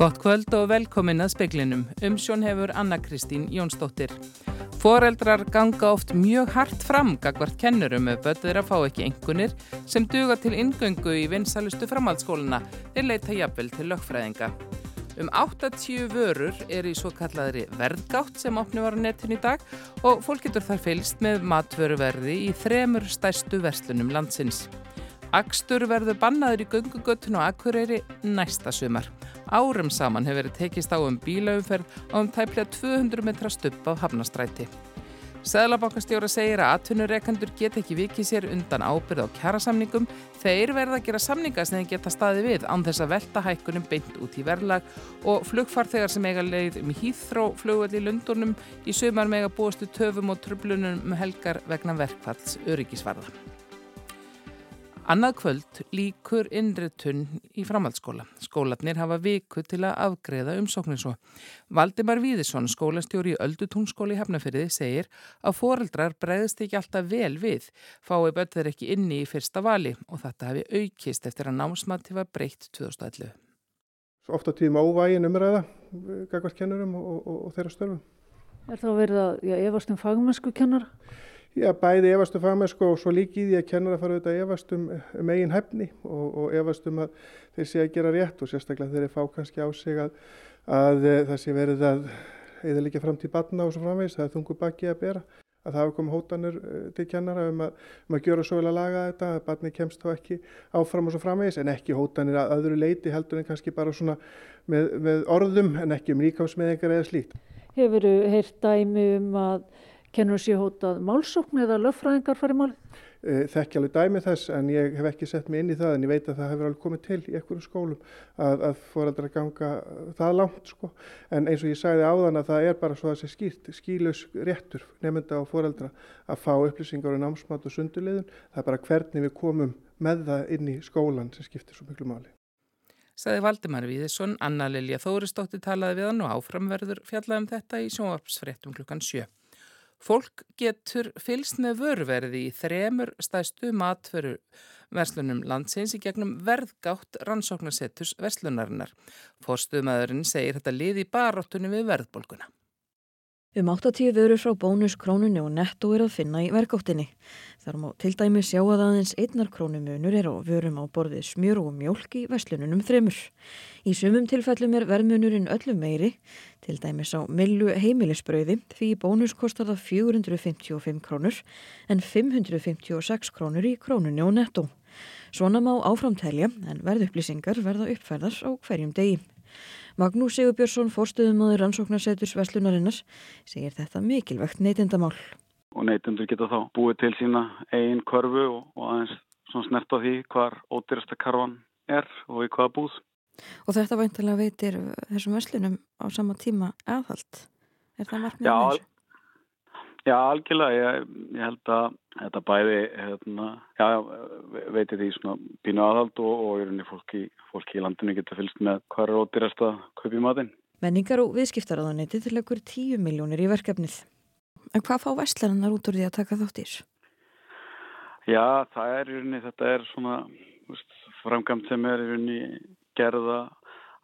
Gott kvöld og velkomin að speklinum. Umsjón hefur Anna Kristín Jónsdóttir. Foreldrar ganga oft mjög hart fram gagvart kennurum ef bötður að fá ekki engunir sem duga til ingöngu í vinsalustu framhaldsskóluna er leita jafnvel til lögfræðinga. Um 80 vörur er í svo kallaðri verðgátt sem opni var á netinu í dag og fólk getur þar fylst með matvöruverði í þremur stærstu verslunum landsins. Akstur verður bannaður í göngugötun og akkureyri næsta sumar. Árum saman hefur verið tekist á um bílaumferð og um tæplega 200 metra stupp á hafnastræti. Sæðlabankastjóra segir að atvinnureikandur get ekki vikið sér undan ábyrð á kjærasamningum. Þeir verða að gera samninga sem þeir geta staði við án þess að velta hækkunum beint út í verðlag og flugfarþegar sem eiga leið um hýþró flugvall í Lundunum í sömar mega búastu töfum og tröflunum um helgar vegna verkfalls öryggisvarða. Annað kvöld líkur innritun í framhaldsskóla. Skólatnir hafa viku til að afgreða umsóknir svo. Valdimar Víðisson, skólastjóri í Öldutúnskóli í Hafnafyrði, segir að foreldrar breyðist ekki alltaf vel við, fái börður ekki inni í fyrsta vali og þetta hafi aukist eftir að námsmatti var breytt 2011. Ofta tíma óvægin umræða, gagvart kennurum og, og, og þeirra störfum. Er þá verið að, já, efast um fagmennsku kennara? Já, bæði efast um fagmennsku og svo líki í að kennara fara auðvitað efast um, um eigin hefni og, og efast um að þeir sé að gera rétt og sérstaklega þeir fá kannski á sig að, að það sé verið að eða líka fram til batna og svo framvegs, það er þungu baki að bera. Að það hafa komið hótanur til kennara um að, um að gjöra svo vel að laga þetta, að batni kemst þá ekki áfram og svo framvegs en ekki hótanir að öðru leiti heldur en kannski bara svona með, með orðum en ekki um líkámsmeðingar eða slíkt. Hefur þú heyrt dæmi um að kennur sér hótað málsókn eða löffræðingar farið málið? Þekki alveg dæmi þess en ég hef ekki sett mig inn í það en ég veit að það hefur alveg komið til í einhverju skólum að, að foreldra ganga það langt sko en eins og ég sagði áðan að það er bara svo að það sé skýrt, skýlaus réttur nefnda á foreldra að fá upplýsingar og um námsmat og sundulegðun það er bara hvernig við komum með það inn í skólan sem skiptir svo miklu máli. Saði Valdimar Víðisson, Anna Lilja Þóristóttir talaði við hann og áframverður fjallaði um þetta í sjónvarpsfréttum klukkan 7. Fólk getur fylst með vörverði í þremur stæstu matveru verslunum landsins í gegnum verðgátt rannsóknarsettus verslunarinnar. Forstuðmaðurinn segir þetta lið í baróttunum við verðbólguna. Um 80 vörur frá bónus krónunni og netto er að finna í verkáttinni. Þar má til dæmi sjá að aðeins einnar krónumunur er á vörum á borðið smjör og mjölk í verslununum þremur. Í sumum tilfellum er verðmunurinn öllum meiri, til dæmis á millu heimilisbröði því bónus kostar það 455 krónur en 556 krónur í krónunni og netto. Svona má áframtelja en verðupplýsingar verða uppfærðar á hverjum degi. Magnús Sigurbjörnsson, fórstuðumöður rannsóknarseturs Veslunarinnar, segir þetta mikilvægt neytindamál. Og neytindur geta þá búið til sína eigin körfu og, og aðeins snert á því hvar ódýrasta karvan er og í hvaða búð. Og þetta væntalega veitir þessum Veslunum á sama tíma aðhald. Er það markmið með þessu? Já, algjörlega. Ég, ég held að þetta bæði hérna, já, veitir því svona pínu aðhald og, og í rauninni fólki, fólki í landinu getur fylgst með hvað er ódýrast að kaupa í matinn. Menningar og viðskiptaraðaniti til ekkur 10 miljónir í verkefnið. En hvað fá Vestlarinnar út úr því að taka þátt í þessu? Já, það er í rauninni, þetta er svona veist, framkvæmt sem er í rauninni gerða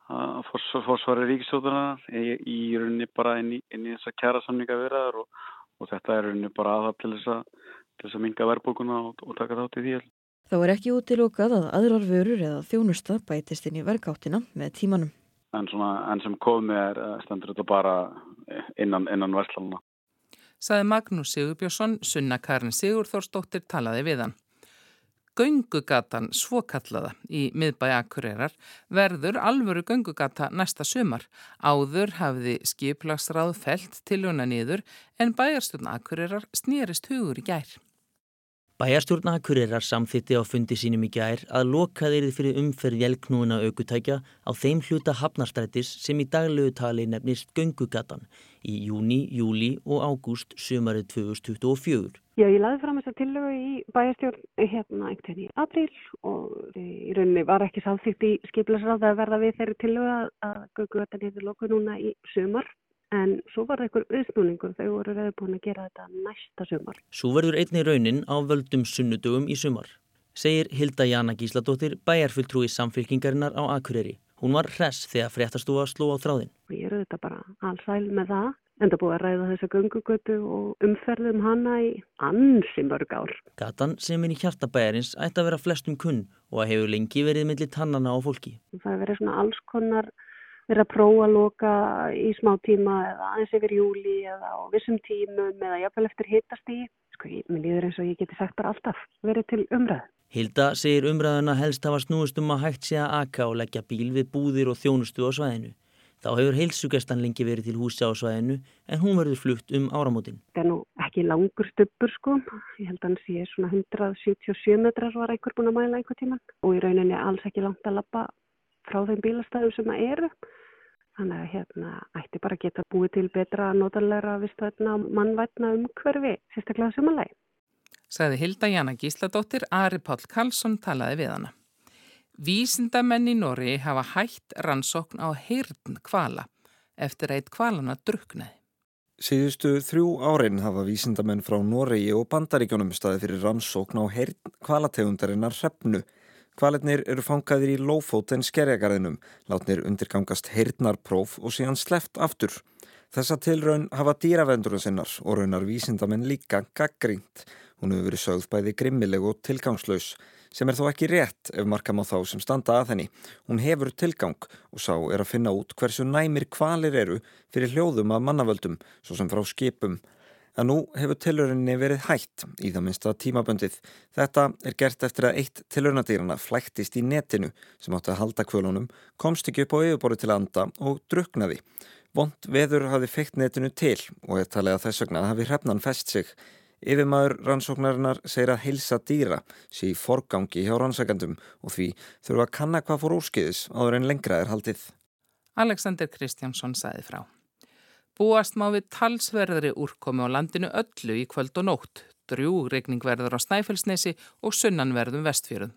að fórsvara ríkisjóðunar í, í rauninni bara inn í, inn í þessa kjæra samninga verðar og og þetta er rauninni bara aðhald til þess að, til þess að minga verðbókuna og, og taka þátt í því. Þá er ekki útilokað að aðrar vörur eða þjónusta bætist inn í verkáttina með tímanum. En, svona, en sem komi er stendur þetta bara innan, innan verslanuna. Saði Magnús Sigurbjörnsson, Sunna Karin Sigurþórsdóttir talaði við hann. Göngugatan svokallaða í miðbæi Akureyrar verður alvöru göngugata næsta sumar. Áður hafði skiplagsráð felt til húnna niður en bæjarstjórn Akureyrar snýrist hugur í gær. Bæjarstjórn Akureyrar samþitti á fundi sínum í gær að loka þeirri fyrir umferð jelknúina aukutækja á þeim hluta hafnarstrætis sem í daglegu tali nefnist göngugatan í júni, júli og ágúst sömarið 2024. Já, ég laði fram þessa tillögu í bæjarstjórn hérna einhvern veginn í apríl og í rauninni var ekki sáþýtt í skiplasráð að verða við þeirri tillögu að gögugötan hefur lokuð núna í sumar en svo var það einhver auðsnúningur þau voru rauði búin að gera þetta næsta sumar. Svo verður einni raunin á völdum sunnudögum í sumar, segir Hilda Jana Gísladóttir bæjarfulltrúi samfélkingarinnar á Akureyri Hún var hress þegar fréttastúa sló á þráðin. Ég eru þetta bara allsæl með það. En það búið að ræða þessa göngugötu og umferðum hana í ansi mörg ár. Gatan sem er í hjartabæjarins ætti að vera flestum kunn og að hefur lengi verið millir tannana á fólki. Það verið svona alls konar verið að prófa að loka í smá tíma eða aðeins yfir júli eða á vissum tímum eða jafnvel eftir hittast í. Sko, mér líður eins og ég geti sagt bara alltaf verið til umræð. Hilda segir umræðuna helst hafa snúist um að hægt sé að aka og leggja bíl við búðir og þjónustu á svæðinu. Þá hefur heilsugestan lengi verið til húsi á svæðinu en hún verður flutt um áramótin. Það er nú ekki langur stöppur sko. Ég held að hann sé svona 177 metrar var einhver búin að mæla einhver tíman og í rauninni alls ekki langt að lappa frá þeim bílastæðum sem það eru. Þannig að hérna ætti bara að geta búið til betra notalega vistvætna mannvætna umhverfi, sérstaklega sumalagi. Saði Hilda Jana Gísladóttir, Ari Pál Karlsson talaði við hana. Vísindamenn í Nóri hafa hætt rannsókn á heyrn kvala eftir eitt kvalana druknaði. Síðustu þrjú árin hafa vísindamenn frá Nóri og Bandaríkjónum staði fyrir rannsókn á heyrn kvalategundarinnar hrefnu. Kvaletnir eru fangaðir í lófót en skerjagarðinum, látnir undirgangast heyrnarpróf og síðan sleft aftur. Þessa tilraun hafa dýravendurinn sinnar og raunar vísindamenn líka gaggrínt. Hún hefur verið sögð bæði grimmileg og tilgangslaus sem er þó ekki rétt ef markam á þá sem standa að henni. Hún hefur tilgang og sá er að finna út hversu næmir kvalir eru fyrir hljóðum af mannavöldum, svo sem frá skipum. En nú hefur tilhörinni verið hætt í það minnsta tímaböndið. Þetta er gert eftir að eitt tilhörnadýrana flæktist í netinu sem átti að halda kvölunum, komst ekki upp á yfirborðu til að anda og druknaði. Vond veður hafi feikt netinu til og er talið að þess vegna hafi hrefnan fest sig. Yfirmaður rannsóknarinnar segir að heilsa dýra sé í forgangi hjá rannsækandum og því þurfa að kanna hvað fór úrskiðis áður en lengra er haldið. Alexander Kristjánsson sæði frá. Búast má við talsverðri úrkomi á landinu öllu í kvöld og nótt. Drjúregning verður á Snæfellsnesi og sunnanverðum vestfjörðum.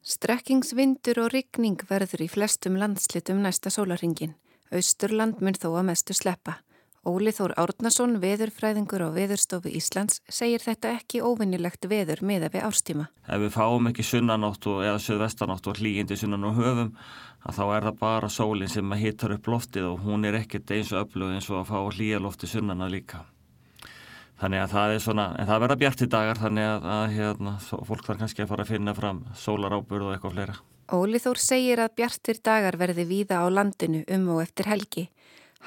Strekkingsvindur og rigning verður í flestum landslitum næsta sólaringin. Austurland mun þó að mestu sleppa. Óli Þór Árnason, veðurfræðingur á Veðurstofu Íslands, segir þetta ekki óvinnilegt veður miða við árstíma. Ef við fáum ekki sunnanátt og, eða söðvestanátt og hlýjindi sunnan og höfum, þá er það bara sólinn sem hittar upp loftið og hún er ekkert eins og öflug eins og að fá hlýja lofti sunnana líka. Þannig að það er svona, en það verða bjart í dagar þannig að, að hérna, fólk þarf kannski að fara að finna fram sólaráburð og eitthvað fleira. Óli Þór segir að bjartir dagar verði víða á landinu um og eftir helgi.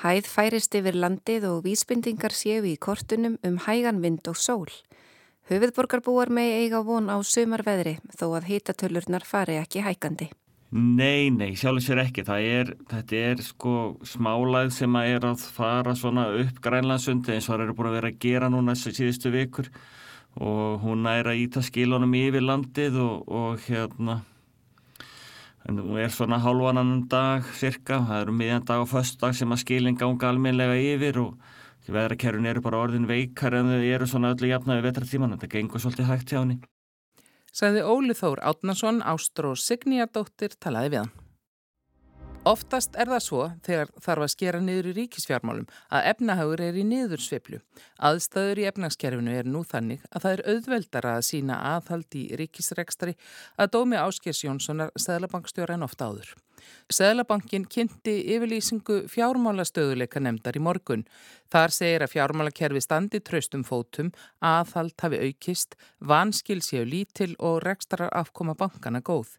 Hæð færist yfir landið og vísbindingar séu í kortunum um hægan vind og sól. Höfuðborgarbúar megi eiga von á sömarveðri þó að hýtatölurnar fari ekki hækandi. Nei, nei, sjálfins er ekki. Er, þetta er sko smálæð sem að er að fara svona upp grænlandsundi eins og það eru búin að vera að gera núna þessu síðustu vikur og hún er að íta skilunum yfir landið og, og hérna en nú er svona hálfanan dag cirka, það eru miðjan dag og föst dag sem að skilin ganga almenlega yfir og veðrakerfin eru bara orðin veikar en þau eru svona öllu jafnaði vetratíman þetta gengur svolítið hægt hjá henni. Sæði Óli Þór Átnason, Ástró Signýjadóttir talaði við hann Oftast er það svo þegar þarf að skera niður í ríkisfjármálum að efnahagur er í niðursveiflu. Aðstæður í efnagskerfinu er nú þannig að það er auðveldara að sína aðhald í ríkisrekstari að dómi Áskers Jónssonar Sæðlabankstjóra en ofta áður. Sæðlabankin kynnti yfirlýsingu fjármálastöðuleika nefndar í morgun. Þar segir að fjármálakerfi standi traustum fótum, aðhald hafi aukist, vanskil séu lítil og rekstarar afkoma bankana góð.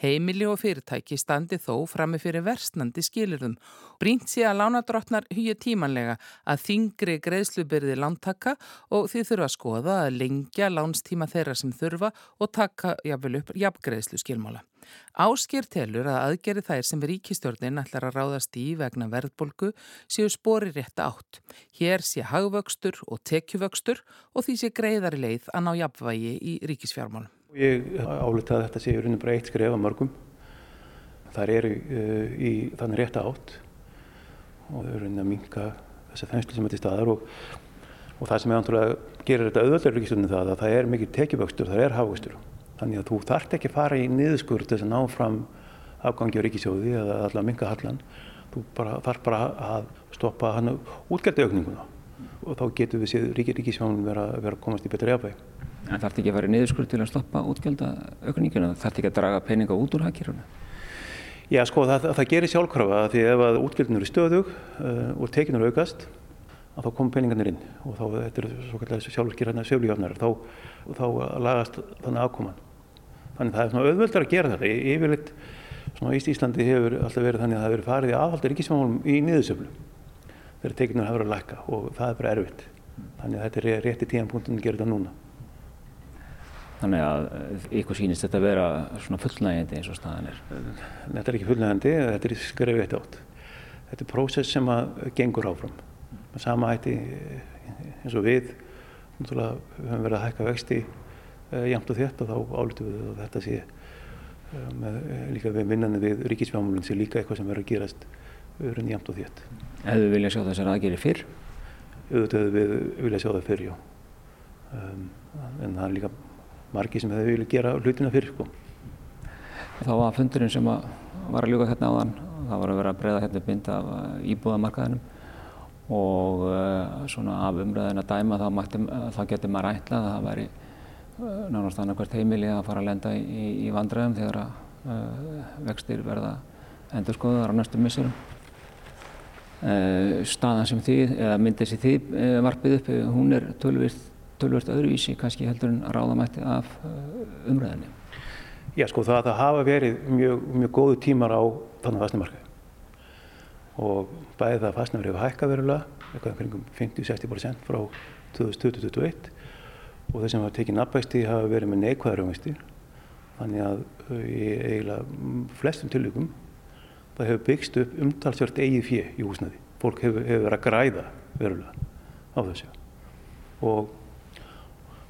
Heimili og fyrirtæki standi þó frammi fyrir versnandi skilirðum. Brínt sé að lánadrottnar hugja tímanlega að þingri greiðslubyrði lántaka og því þurfa að skoða að lengja lánstíma þeirra sem þurfa og taka jafnvel upp jafngreiðslu skilmála. Ásker telur að aðgeri þær sem ríkistjórnin ætlar að ráðast í vegna verðbolgu séu spori rétta átt. Hér sé hagvöxtur og tekjuvöxtur og því sé greiðari leið að ná jafnvægi í ríkisfjármálum. Ég álita að þetta sé í rauninu bara eitt skref að mörgum. Það eru uh, í þannig rétta átt og þau eru rauninu að minka þessa þenslu sem er til staðar og, og það sem er anturlega gerir þetta auðvöldar ríkistjórninu það að það er mikið tekjuvöxtur, það er hagvöxtur. Þannig að þú þart ekki að fara í niðurskur til þess að ná fram afgangi á ríkisjóði eða allar minga hallan. Þú bara, þarf bara að stoppa hann útgældaukninguna og þá getur við séð ríkisjónum vera, vera að komast í betri afbæg. En þarf ekki að fara í niðurskur til að stoppa útgældaukninguna? Þarf ekki að draga peninga út úr hakkeruna? Já, sko, það, það gerir sjálfkrafa því ef að útgjöldin eru stöðug uh, og tekinur aukast, að þá komum peningarnir inn og þá, þetta er svo kallar sjálfurskir hérna söflíjafnar, þá, þá lagast þannig afkoman. Þannig það er svona auðvöldar að gera þetta. Yfirleitt, svona Íslandi hefur alltaf verið þannig að það hefur farið í aðhaldi ríkismálum í niðursöflu þegar tekinur hafa verið að lækka og það er bara erfitt. Þannig að þetta er rétti tíðanpunktin að gera þetta núna. Þannig að ykkur sýnist þetta að vera svona fullnægjandi eins og staðan er? Þetta er ekki fullnægjandi, þetta er skrefið eitt átt. Þetta er prósess sem að gengur áfram. Sama hætti eins og við, náttúrulega höfum verið að hækka vexti jæmt og þétt og þá álutum við að þetta sé uh, með, líka við vinnanir við ríkisfjámulun sé líka eitthvað sem verður að gerast öðrun jæmt og þétt. Hefðu við viljað sjá þessar aðgerir fyrr? Auðvitað við viljað sjá það fyrr, já. Um, en það er líka margi sem hefðu viljað gera hlutina fyrr, sko. Þá var fundurinn sem að var að ljúka hérna áðan, það var að vera að breyða hérna mynd af íbúðamarkaðinum og uh, svona af umræðin að dæma þá, mætti, þá getur maður ætlað að það væri uh, nánast annarkvært heimili að fara að lenda í, í vandræðum þegar að uh, vextir verða endur skoðuðar á næstum missurum. Staðan sem þið, eða myndið sem þið varpið upp, hún er tölvist öðruvísi kannski heldur en ráðamætti af umræðinni. Já sko það, það hafa verið mjög, mjög góðu tímar á þannig fastnumarkaði og bæði það fastnafrið hefur hækkað verulega, eitthvað kringum 50-60% frá 2021 og þeir sem hafa tekið nafnvægsti hafa verið með neikvæðar raunvægstir þannig að í eiginlega flestum tilvíkum það hefur byggst upp umtalsvört eigið fjö í húsnaði. Fólk hefur, hefur verið að græða verulega á þessu og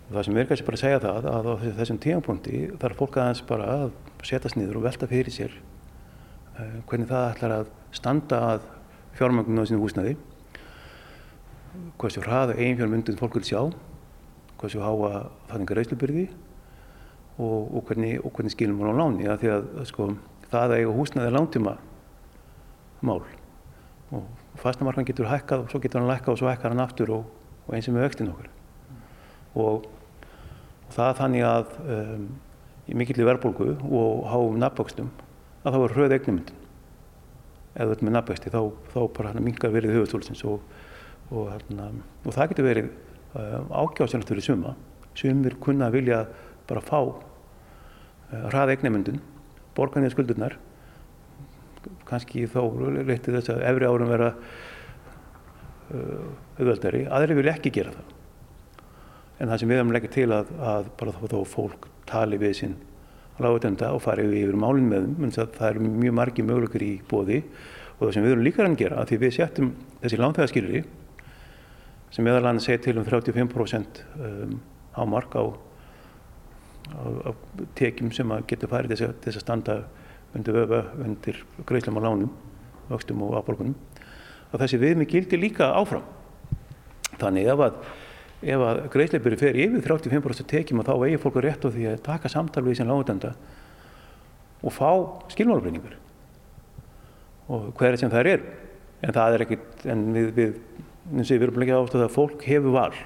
það sem er kannski bara að segja það að á þessum tímapunkti þarf fólk aðeins bara að setjast niður og velta fyrir sér uh, hvernig það ætlar að standa að fjármögnum á sinu húsnaði hversu hraða eiginfjármyndun fólk vil sjá hversu háa þannig reynslubyrði og, og hvernig, hvernig skilum við á láni að því að sko, það að eiga húsnaði er lántíma mál og fastamarkan getur hækkað og svo getur hann lækkað og svo hækkar hann aftur og, og eins sem við vextin okkur og það er þannig að um, í mikill verðbólgu og háum nafnvöxtum að þá er hröð eignumyndin eða þetta með nafnvöxti þá, þá bara mingar verið höfustólsins og, og, hérna, og það getur verið um, ákjáðsynlegt fyrir suma. Sumir kunna að vilja bara fá uh, hrað eignumyndin borga niður skuldurnar kannski þá leytið þess að efri árum vera uh, auðvöldari, aðri vilja ekki gera það. En það sem við höfum leggja til að, að bara þá, þá fólk tali við sinn ráðutenda og fari yfir málinn með þeim, það er mjög margi mögulegur í bóði og það sem við höfum líka að gera, að því við setjum þessi lánþegarskýrri sem meðal annars segir til um 35% um, ámark á, á, á tekjum sem getur farið að, þess að standa undir vöfa, undir greiðslam á lánum, vöxtum og afborgunum, að þessi viðmið gildi líka áfram. Þannig ef að að greiðsleipuri fer yfir 35% tekjum og þá eigi fólku rétt á því að taka samtal við sín lágutenda og fá skilmálabreiningur og hverja sem það er en það er ekkit en við, við eins og við erum ekki ástöða að fólk hefur val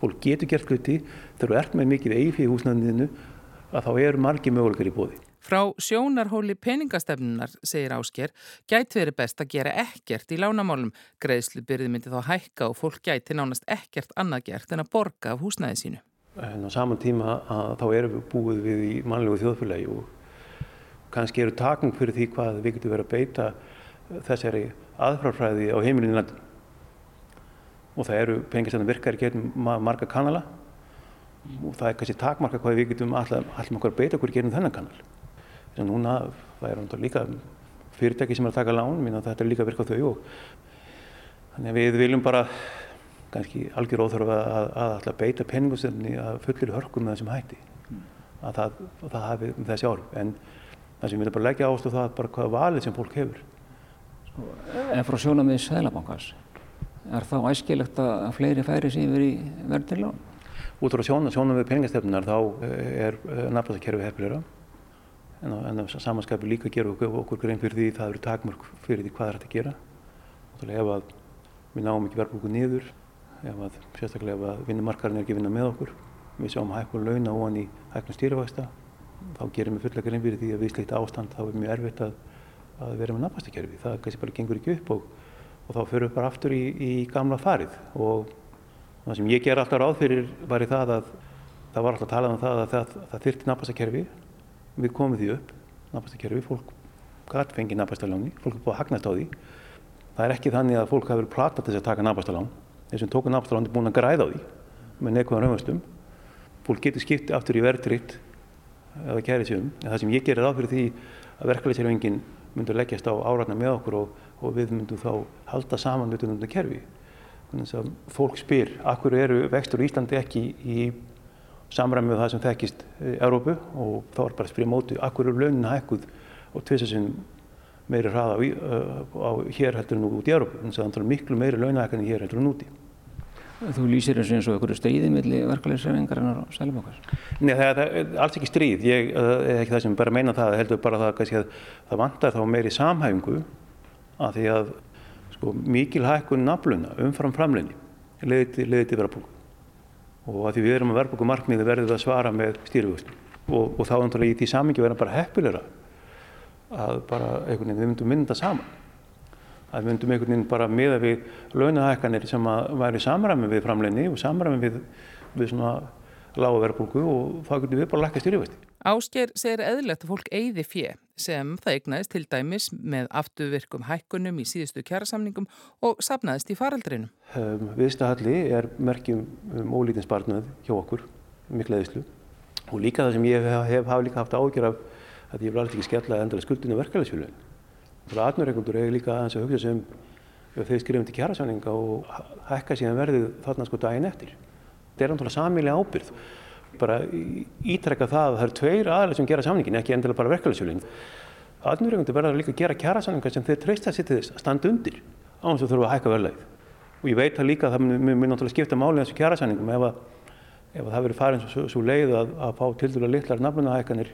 fólk getur gert hluti þegar þú ert með mikið eigi fyrir húsnæðinu að þá eru margi möguleikar í bóði Frá sjónarhóli peningastefnunar, segir Ásker, gæti verið best að gera ekkert í lánamálum. Greiðslubyrði myndi þá hækka og fólk gæti nánast ekkert annað gert en að borga af húsnæði sínu. En á saman tíma þá erum við búið við í mannlegu þjóðfélagi og kannski eru takning fyrir því hvað við getum verið að beita þessari aðfrarfræði á heimilinu landin. Og það eru peningastefnum virkar í getum marga kanala. Og það er kannski takmarka hvað við getum alltaf okkur að beita okkur í getum þennan kanal. En núna það er líka fyrirtæki sem er að taka lán. Minna þetta er líka að virka á þau og þannig að við viljum bara kannski algjör óþörf að, að, að alltaf beita peningustöfni að fullir hörkum með þessum hætti. Að það, það hafi þessi árum en það sem við viljum bara leggja ástu það bara hvaða valið sem fólk hefur. En frá sjónamið Sælabankars er þá æskilegt að fleiri færi sér yfir í verðinlán? Út frá sjónamið peningastefnunar þá er nafnarkerfi hefðilega en en samanskapi líka gera okkur, grein fyrir því það eru takmörk fyrir því hvað er hægt að gera Þannig ef að við náum ekki verðbúku niður ef að sérstaklega ef að vinnumarkarinn er ekki vinna með okkur við sjáum hækkun launa og hann í hækkun stýrivægsta þá gerum við fulla grein fyrir því að við slíkt ástand þá er mjög erfitt að að vera með nafnastakerfi. Það kannski bara gengur ekki upp og, og þá fyrir við bara aftur í, í gamla farið og það sem ég ger alltaf ráð fyrir var í það að það var alltaf talað um það að það, það þyrti nafnastakerfi. Við komum því upp, nafnastakerfi, fólk gæti fengið nafnastaláni, fólk er búið að hagnast á því. Það er ekki þannig að fólk hafi verið platað til þess að taka nafnastalán. Þeir sem tóku nafnastalán er búin að græða á því með neikvæðan raunvöstum. Fólk getur skipt aftur í verðtritt eða kærið sér um. En það sem ég gerir ráð fyrir því að verkefliðsherfingin myndur leggjast á áratna með okkur og, og við myndum þá halda saman við þetta kerfi. Þannig að fólk spyr, akkur eru vextur í Íslandi ekki í samræmi með það sem þekkist í Európu og þá er bara að spyrja móti, akkur eru launin hækkuð og tvisasinn meiri hraða á, á hér heldur en út í Európu. Þannig að það er miklu meiri launahækkan hér heldur en úti. Þú lýsir þessu eins og einhverju stríði millir verkefliðsherfingarinnar og sælumokar? Nei, það er alls ekki stríð. Ég er ekki það sem bara meina það, heldur bara það að það vantar þá meiri samhæfingu að því að sko, mikil hækkun nafluna umfram framleginni leiði til, verðbúku og að því við erum að verðbúku markmiði verður það að svara með stýrifustum og, og þá náttúrulega í því samingi verða bara heppilegra að bara einhvern veginn við myndum mynda saman. Að við myndum einhvern veginn bara miða við launahækkanir sem að væri samræmi við framleginni og samræmi við, við svona lága verðbúku og þá getum við bara lækka stýrifustum. Ásker segir eðlert að fólk eigði fjö sem það eignaðist til dæmis með afturvirkum hækkunum í síðustu kjærasamningum og sapnaðist í faraldrinum. Um, Viðstahalli er merkjum um ólítinsbarnað hjá okkur, mikla eðislu og líka það sem ég hef, hef, hef líka haft ágjör af að ég vil alveg ekki skella endalega skuldinu verkefælisfjölu. Það er aðnurreikundur eða líka aðeins að hugsa sem ef þeir skrifum til kjærasamninga og hækka síðan verðið þarna sko daginn eftir. Þetta er náttúrulega samilega ábyrð bara ítrekka það að það eru tveir aðalega sem gera samningin, ekki endilega bara verkefælisjölinn. Aðnurregundur verður líka að gera kjærasamninga sem þeir treysta sér til þess að standa undir á þess að þurfa að hækka verðlægið. Og ég veit það líka að það mun náttúrulega skipta máli þessu kjærasamningum ef, ef það verður farin svo, svo leið að, að fá til dæla litlar nafnunahækkanir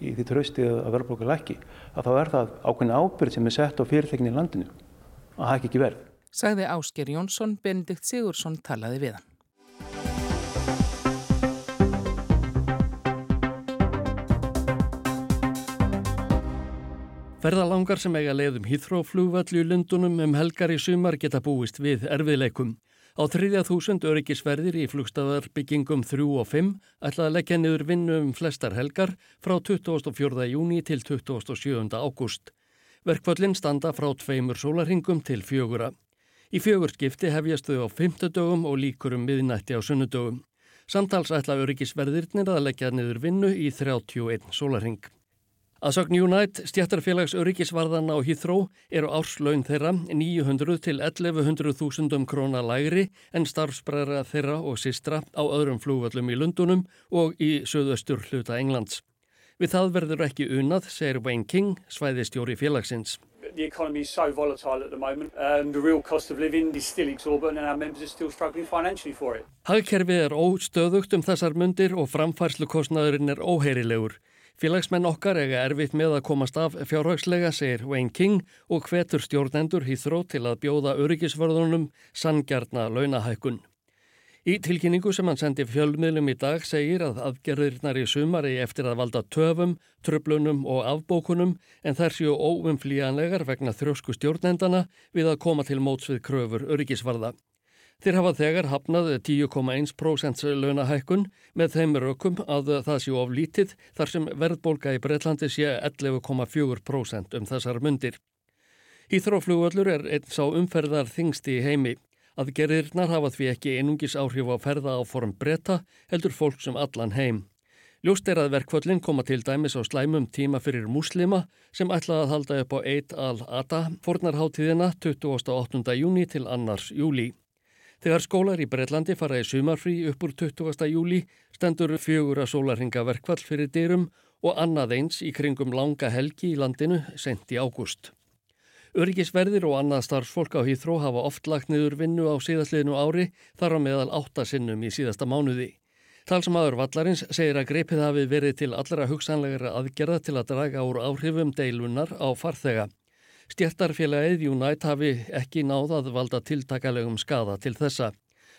í því trösti að verðbóka lækki, að þá er það ákveðin ábyrð sem er sett á fyrirtekinni í landinu að hækki ekki verð. Sagði Ásker Jónsson, Benedikt Sigursson talaði við hann. Ferðalangar sem eiga leiðum hýþróflugvallu í Lundunum um helgar í sumar geta búist við erfiðleikum. Á 3000 öryggisverðir í flugstaðarbyggingum 3 og 5 ætlaði að leggja niður vinnu um flestar helgar frá 24. júni til 27. ágúst. Verkvöllin standa frá tveimur sólarhingum til fjögura. Í fjögurskipti hefjast þau á 5. dögum og líkur um miðnætti á sunnudögum. Samtals ætla öryggisverðirnir að leggja niður vinnu í 31 sólarhing. Að sögn Unite, stjættarfélags öryggisvarðana á Hýþró eru árslaun þeirra 900 til 1100.000 krónar lægri en starfsbræðra þeirra og sistra á öðrum flúvöllum í Lundunum og í söðaustur hluta Englands. Við það verður ekki unað, segir Wayne King, svæðistjóri félagsins. The economy is so volatile at the moment and the real cost of living is still exorbitant and our members are still struggling financially for it. Hagkerfið er óstöðugt um þessar mundir og framfærslukostnaðurinn er óheyrilegur. Félagsmenn okkar eiga erfitt með að komast af fjárhagslega, segir Wayne King og hvetur stjórnendur hýþró til að bjóða öryggisvörðunum sangjarna launahækkun. Í tilkynningu sem hann sendi fjölmiðlum í dag segir að aðgerðirnar í sumari eftir að valda töfum, tröflunum og afbókunum en þær séu óumflíjanlegar vegna þrjósku stjórnendana við að koma til móts við kröfur öryggisvarða. Þeir hafa þegar hafnað 10,1% launahækkun með þeim rökum að það séu of lítið þar sem verðbólka í Breitlandi sé 11,4% um þessar mundir. Íþróflugöllur er eins á umferðar þingsti í heimi. Að gerirnar hafa því ekki einungis áhrif á ferða á form bretta heldur fólk sem allan heim. Ljóst er að verkvöllin koma til dæmis á slæmum tíma fyrir muslima sem ætlaði að halda upp á Eid al-Adha fornarháttíðina 28. júni til annars júli. Þegar skólar í Breitlandi fara í sumarfrí upp úr 20. júli stendur fjögur að sólarhinga verkvall fyrir dyrum og annað eins í kringum langa helgi í landinu sent í ágúst. Örgisverðir og annað starfsfólk á Hýþró hafa oft lagt niður vinnu á síðastliðinu ári þar á meðal áttasinnum í síðasta mánuði. Talsmaður Vallarins segir að greipið hafi verið til allra hugsanlegra aðgerða til að draga úr áhrifum deilunar á farþega. Stjættarfélagið Unite hafi ekki náðað valda tiltakalegum skada til þessa.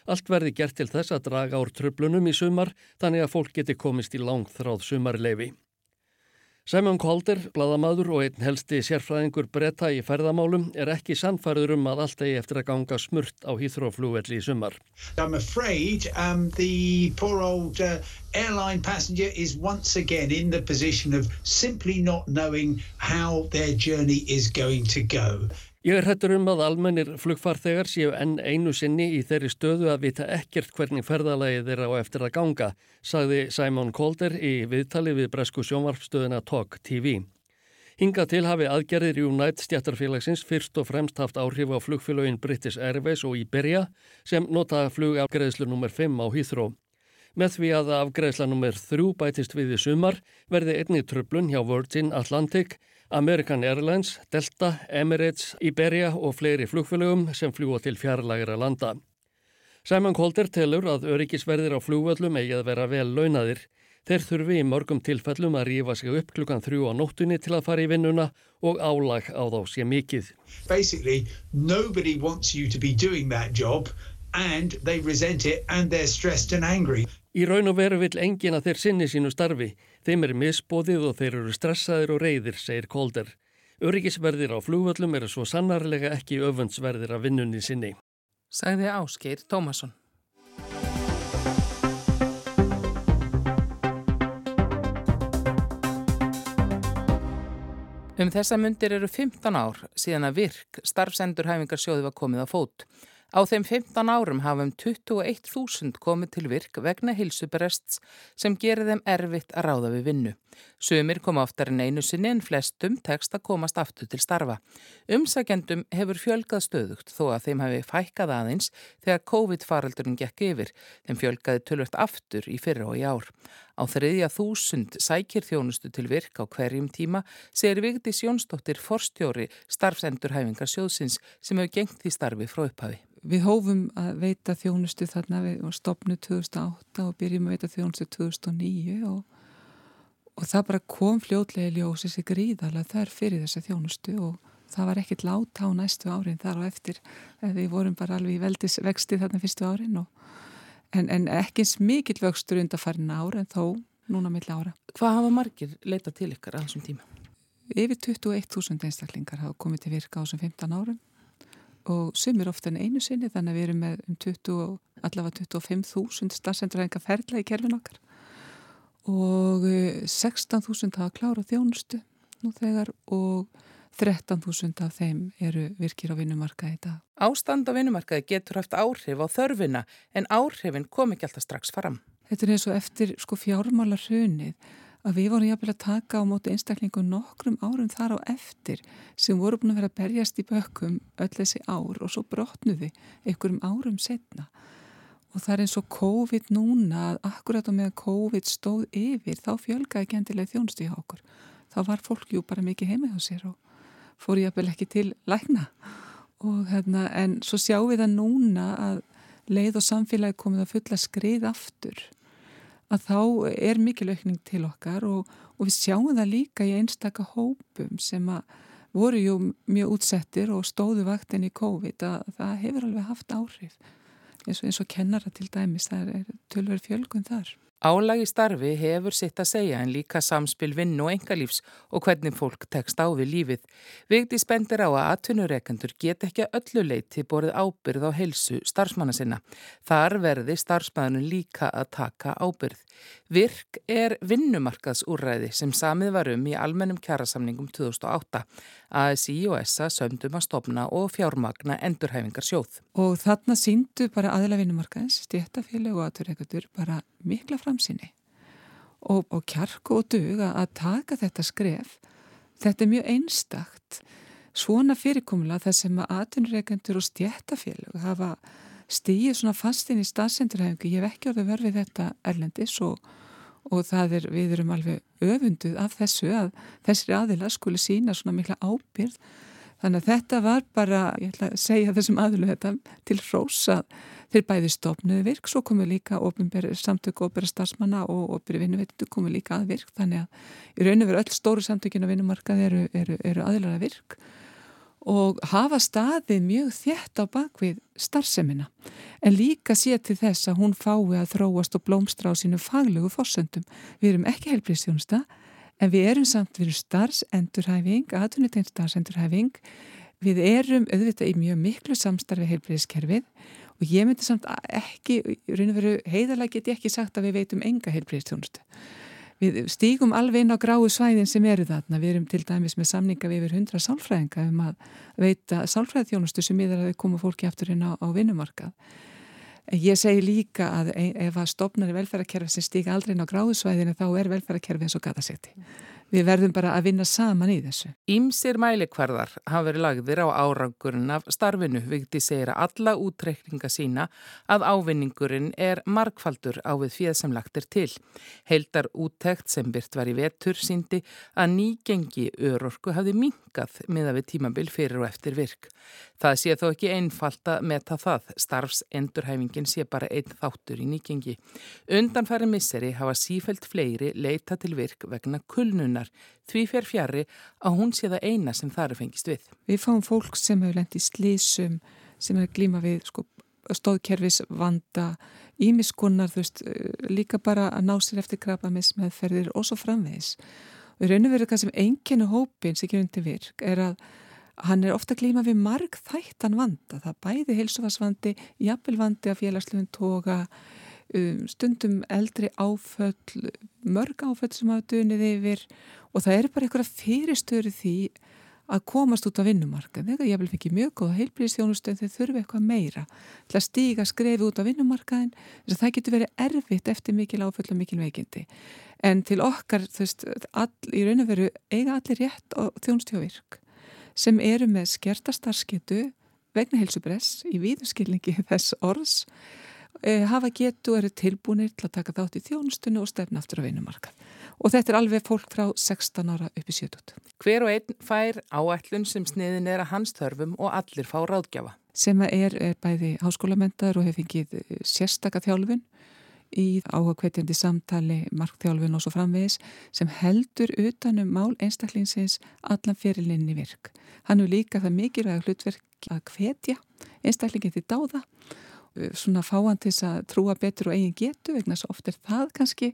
Allt verði gert til þess að draga úr tröflunum í sumar þannig að fólk geti komist í langþráð sumarleifi. Simon Calder, bladamadur og einn helsti sérfræðingur bretta í ferðamálum er ekki sannfærður um að allt eigi eftir að ganga smurt á Hýþróflúvelli í sumar. I'm afraid um, the poor old uh, airline passenger is once again in the position of simply not knowing how their journey is going to go. Ég er hættur um að almennir flugfarþegar séu enn einu sinni í þeirri stöðu að vita ekkert hvernig ferðalagið þeirra á eftir að ganga, sagði Simon Calder í viðtali við bresku sjónvarpstöðuna Talk TV. Hinga til hafi aðgerðir Unite stjættarfélagsins fyrst og fremst haft áhrif á flugfélagin British Airways og Iberia sem nota flugafgreðslu nr. 5 á Hýþró. Með því að afgreðsla nr. 3 bætist við í sumar verði einni tröflun hjá Virgin Atlantic American Airlines, Delta, Emirates, Iberia og fleiri flugfélögum sem fljúa til fjarlægra landa. Simon Calder telur að öryggisverðir á flugvöllum eigi að vera vel launadir. Þeir þurfi í mörgum tilfellum að rífa sig upp klukkan þrjú á nóttunni til að fara í vinnuna og álag á þá sé mikið. Basically, nobody wants you to be doing that job and they resent it and they're stressed and angry. Í raun og veru vill engin að þeir sinni sínu starfi. Þeim er misbóðið og þeir eru stressaðir og reyðir, segir Kolder. Öryggisverðir á flúvöllum eru svo sannarlega ekki öfundsverðir af vinnunni sinni. Sagði Ásgeir Tómasson. Um þessa myndir eru 15 ár síðan að virk starfsendurhæfingarsjóði var komið á fót. Á þeim 15 árum hafum 21.000 komið til virk vegna hilsuberests sem gerir þeim erfitt að ráða við vinnu. Sumir koma oftar en einu sinni en flestum tekst að komast aftur til starfa. Umsækjendum hefur fjölgað stöðugt þó að þeim hefur fækkað aðeins þegar COVID-faraldurinn gekk yfir. Þeim fjölgaði tölvögt aftur í fyrra og í ár. Á þriðja þúsund sækir þjónustu til virk á hverjum tíma segir Vigdís Jónsdóttir forstjóri starfsendurhæfingar sjóðsins sem hefur gengt því starfi frá upphafi. Við hófum að veita þjónustu þarna við stopnu 2008 og byrjum að veita þjónustu 2009 og, og það bara kom fljótlega í ljós þessi gríðarlega þar fyrir þessa þjónustu og það var ekkit láta á næstu árin þar og eftir. Við vorum bara alveg í veldisvexti þarna fyrstu árin og, en, en ekki eins mikill vöxtur undan farin ára en þó núna mill ára. Hvað hafa margir leita til ykkar þessum tíma? Yfir 21.000 einstaklingar hafa komið til virka á þessum 15 árum og sumir ofta en einu sinni þannig að við erum með um 20, allavega 25.000 starfsendurhæfinga ferla í kerfin okkar og 16.000 hafa klárað þjónustu nú þegar og 13.000 af þeim eru virkir á vinnumarkaði í dag. Ástand á vinnumarkaði getur haft áhrif á þörfina en áhrifin kom ekki alltaf strax fram. Þetta er eins og eftir sko fjármálar hrunið að við vorum jáfnvel að taka á móti einstaklingu nokkrum árum þar á eftir sem voru búin að vera að berjast í bökkum öll þessi ár og svo brotnuði einhverjum árum setna og það er eins og COVID núna að akkurat á meðan COVID stóð yfir þá fjölgaði ekki endilega þjónstu í okkur. Þá var fólk jú bara mikið heima hjá sér og fór jáfnvel ekki til lækna. Og hérna en svo sjáum við það núna að leið og samfélagi komið að fulla skrið aftur að þá er mikil aukning til okkar og, og við sjáum það líka í einstaka hópum sem að voru jú mjög útsettir og stóðu vaktin í COVID að það hefur alveg haft áhrif eins og, eins og kennara til dæmis, það er tölver fjölgun þar. Álagi starfi hefur sitt að segja en líka samspil vinn og engalífs og hvernig fólk tekst á við lífið. Vigdi spendir á að atvinnureikendur get ekki öllu leiti borðið ábyrð á helsu starfsmanna sinna. Þar verði starfsmæðunum líka að taka ábyrð. Virk er vinnumarkaðsúræði sem samið var um í almennum kjærasamningum 2008. ASI og SA sömdum að stopna og fjármagna endurhæfingar sjóð. Og þarna síndu bara aðila vinnumarkaðins, stéttafélag og atvinnureikendur bara mikla framsýni. Og, og kjarku og duga að taka þetta skref þetta er mjög einstakt svona fyrirkomula þar sem að atvinnureikendur og stjættafélag hafa stíið svona fastinn í staðsendurhæfingu ég hef ekki orðið verfið þetta erlendis og, og það er, við erum alveg öfunduð af þessu að þessri aðila skuli sína svona mikla ábyrð þannig að þetta var bara, ég ætla að segja þessum aðilu þetta til hrósa Þeir bæði stopnuðu virk, svo komu líka samtöku óbera starfsmanna og óbera vinnuveitindu komu líka að virk þannig að í raun og veru öll stóru samtökinu á vinnumarkað eru, eru, eru aðilara virk og hafa staðið mjög þétt á bakvið starfsemina en líka sé til þess að hún fái að þróast og blómstra á sínu faglegu fórsöndum. Við erum ekki helbriðstjónusta en við erum samt, við erum starfsendurhæfing, aðtunitinn starfsendurhæfing, við erum auðvitað í mjög miklu samstarfi heilbreyðiskerfið og ég myndi samt ekki, raun og veru heiðalega get ég ekki sagt að við veitum enga heilbreyðistjónustu. Við stígum alveg inn á gráu svæðin sem eru þarna. Við erum til dæmis með samninga við yfir 100 sálfræðinga um að veita sálfræðþjónustu sem miður að við komum fólki aftur inn á, á vinnumarkað. Ég segi líka að e, ef að stopnari velferðarkerfi sem stíka aldrei inn á gráu svæðinu þá er velferðarkerfi eins og gata seti. Við verðum bara að vinna saman í þessu. Ímsir mælikvarðar hafa verið lagðir á árangurinn af starfinu, vikti segir að alla útreikninga sína að ávinningurinn er markfaldur á við fjöð sem lagt er til. Heildar úttekt sem byrt var í vetur síndi að nýgengi örorku hafi minkað með að við tímabil fyrir og eftir virk. Það sé þó ekki einfalt að meta það. Starfsendurhæfingin sé bara einn þáttur í nýgengi. Undanfæri misseri hafa sífælt fleiri leita til virk vegna kulnuna hennar því fer fjari að hún sé það eina sem þar er fengist við. Við fáum fólk sem hefur lendið slísum, sem er glíma við sko, stóðkerfis vanda, ímiskunnar, veist, líka bara að ná sér eftir krabbamis meðferðir og svo framvegis. Og í raun og veru það sem einnkjörnu hópin sem gerur undir virk er að hann er ofta glíma við marg þættan vanda. Það bæði heilsufarsvandi, jafnvelvandi að félagsluðun toga, um, stundum eldri áföll, mörg áföll sem hafa dunið yfir og það er bara eitthvað fyrirstöru því að komast út á vinnumarka. Þegar ég vil fengi mjög góða heilbríðstjónustöð þegar þurfi eitthvað meira til að stíga skrefi út á vinnumarkaðin þess að það getur verið erfitt eftir mikil áföll og mikil veikindi. En til okkar, þú veist, all, í raun og veru eiga allir rétt á þjónustjóvirk sem eru með skertastarskettu vegna heilsupress í víðuskilningi þess orðs hafa getu eru tilbúinir til að taka þátt í þjónustunni og stefna aftur á veinumarkað. Og þetta er alveg fólk frá 16 ára upp í 70. Hver og einn fær áætlun sem sniðin er að hans þörfum og allir fá ráðgjafa. Sem er, er bæði háskólamendar og hefur fengið e, sérstaka þjálfun í áhugkveitjandi samtali, markþjálfun og svo framvegis sem heldur utanum mál einstaklingsins allan fyrirlinni virk. Hann er líka það mikilvæg hlutverk að hvetja einstaklingin til dáða Eh, svona fáan til þess að trúa betur og eigin getu vegna svo oft er það kannski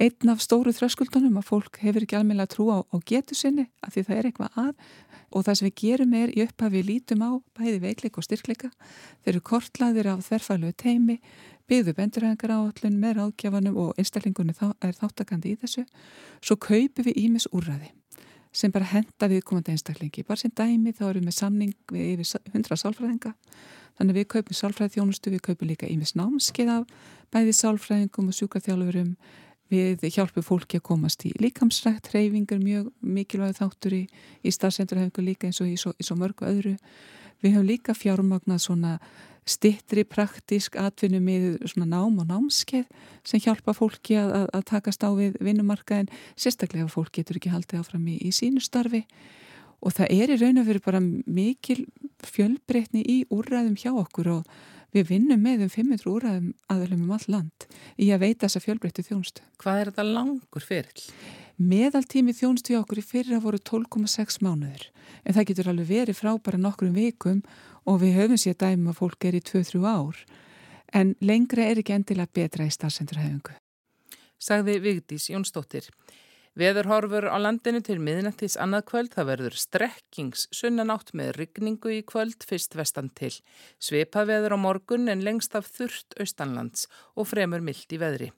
einn af stóru þröskuldunum að fólk hefur ekki almenna trú á, á getu sinni af því það er eitthvað að. Og það sem við gerum er í upphafi lítum á bæði veikleik og styrkleika. Þeir eru kortlaðir af þerfalögu teimi byggðu bendurhengar áallun með ráðgjafanum og einstaklingunni þá, er þáttakandi í þessu. Svo kaupum við ímis úrraði sem bara henda viðkomandi einstaklingi bara sem dæmi þá erum við samning við yfir 100 sálfræðinga Þannig við kaupum sálfræði þjónustu, við kaupum líka ímis námskeið af bæði sálfræðingum og sjúkarþjálfurum. Við hjálpum fólki að komast í líkamsrækt, hreyfingar mjög mikilvæg þáttur í, í starfsendurhefingu líka eins og í svo, í svo mörgu öðru. Við höfum líka fjármagnað svona stittri praktísk atvinnu með svona nám og námskeið sem hjálpa fólki að, að, að takast á við vinnumarkaðin, sérstaklega ef fólk getur ekki haldið áfram í, í sínu starfi og það er í raun og veru bara mikil fjölbreytni í úrræðum hjá okkur og við vinnum með um 500 úrræðum aðalum um all land í að veita þessa fjölbreyttu þjónustu. Hvað er þetta langur fyrir? Meðaltími þjónustu hjá okkur í fyrir að voru 12,6 mánuður en það getur alveg verið frá bara nokkrum vikum og við höfum sér dæmi að fólk er í 2-3 ár en lengra er ekki endilega betra í starfsendurhefingu. Sagði Vigdís Jónsdóttir. Veðurhorfur á landinu til miðnættis annað kvöld það verður strekkings sunnanátt með rigningu í kvöld fyrst vestan til. Sveipa veður á morgun en lengst af þurft austanlands og fremur myllt í veðri.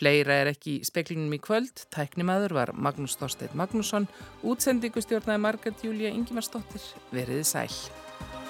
Fleira er ekki í speklinum í kvöld. Tæknimaður var Magnús Þorstein Magnússon. Útsendingustjórnaði Margard Júlia Ingimarsdóttir. Veriði sæl.